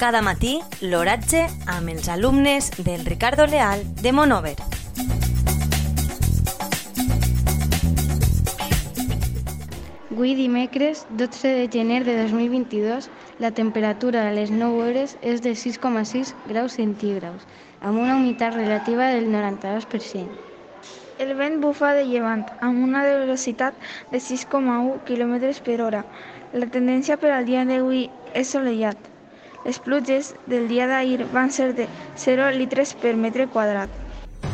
Cada matí, l'oratge amb els alumnes del Ricardo Leal de Monover. Avui dimecres, 12 de gener de 2022, la temperatura a les 9 hores és de 6,6 graus centígrads, amb una humitat relativa del 92%. El vent bufa de llevant amb una velocitat de 6,1 km per hora. La tendència per al dia d'avui és solellat. Les pluges del día d'ahir van ser de 0 litres per metre quadrat.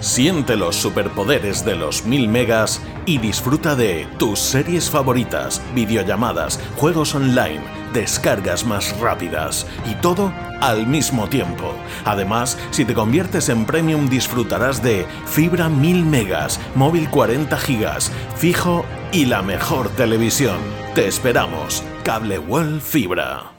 Siente los superpoderes de los 1000 megas y disfruta de tus series favoritas, videollamadas, juegos online, descargas más rápidas y todo al mismo tiempo. Además, si te conviertes en premium disfrutarás de fibra 1000 megas, móvil 40 gigas, fijo y la mejor televisión. Te esperamos. Cable World Fibra.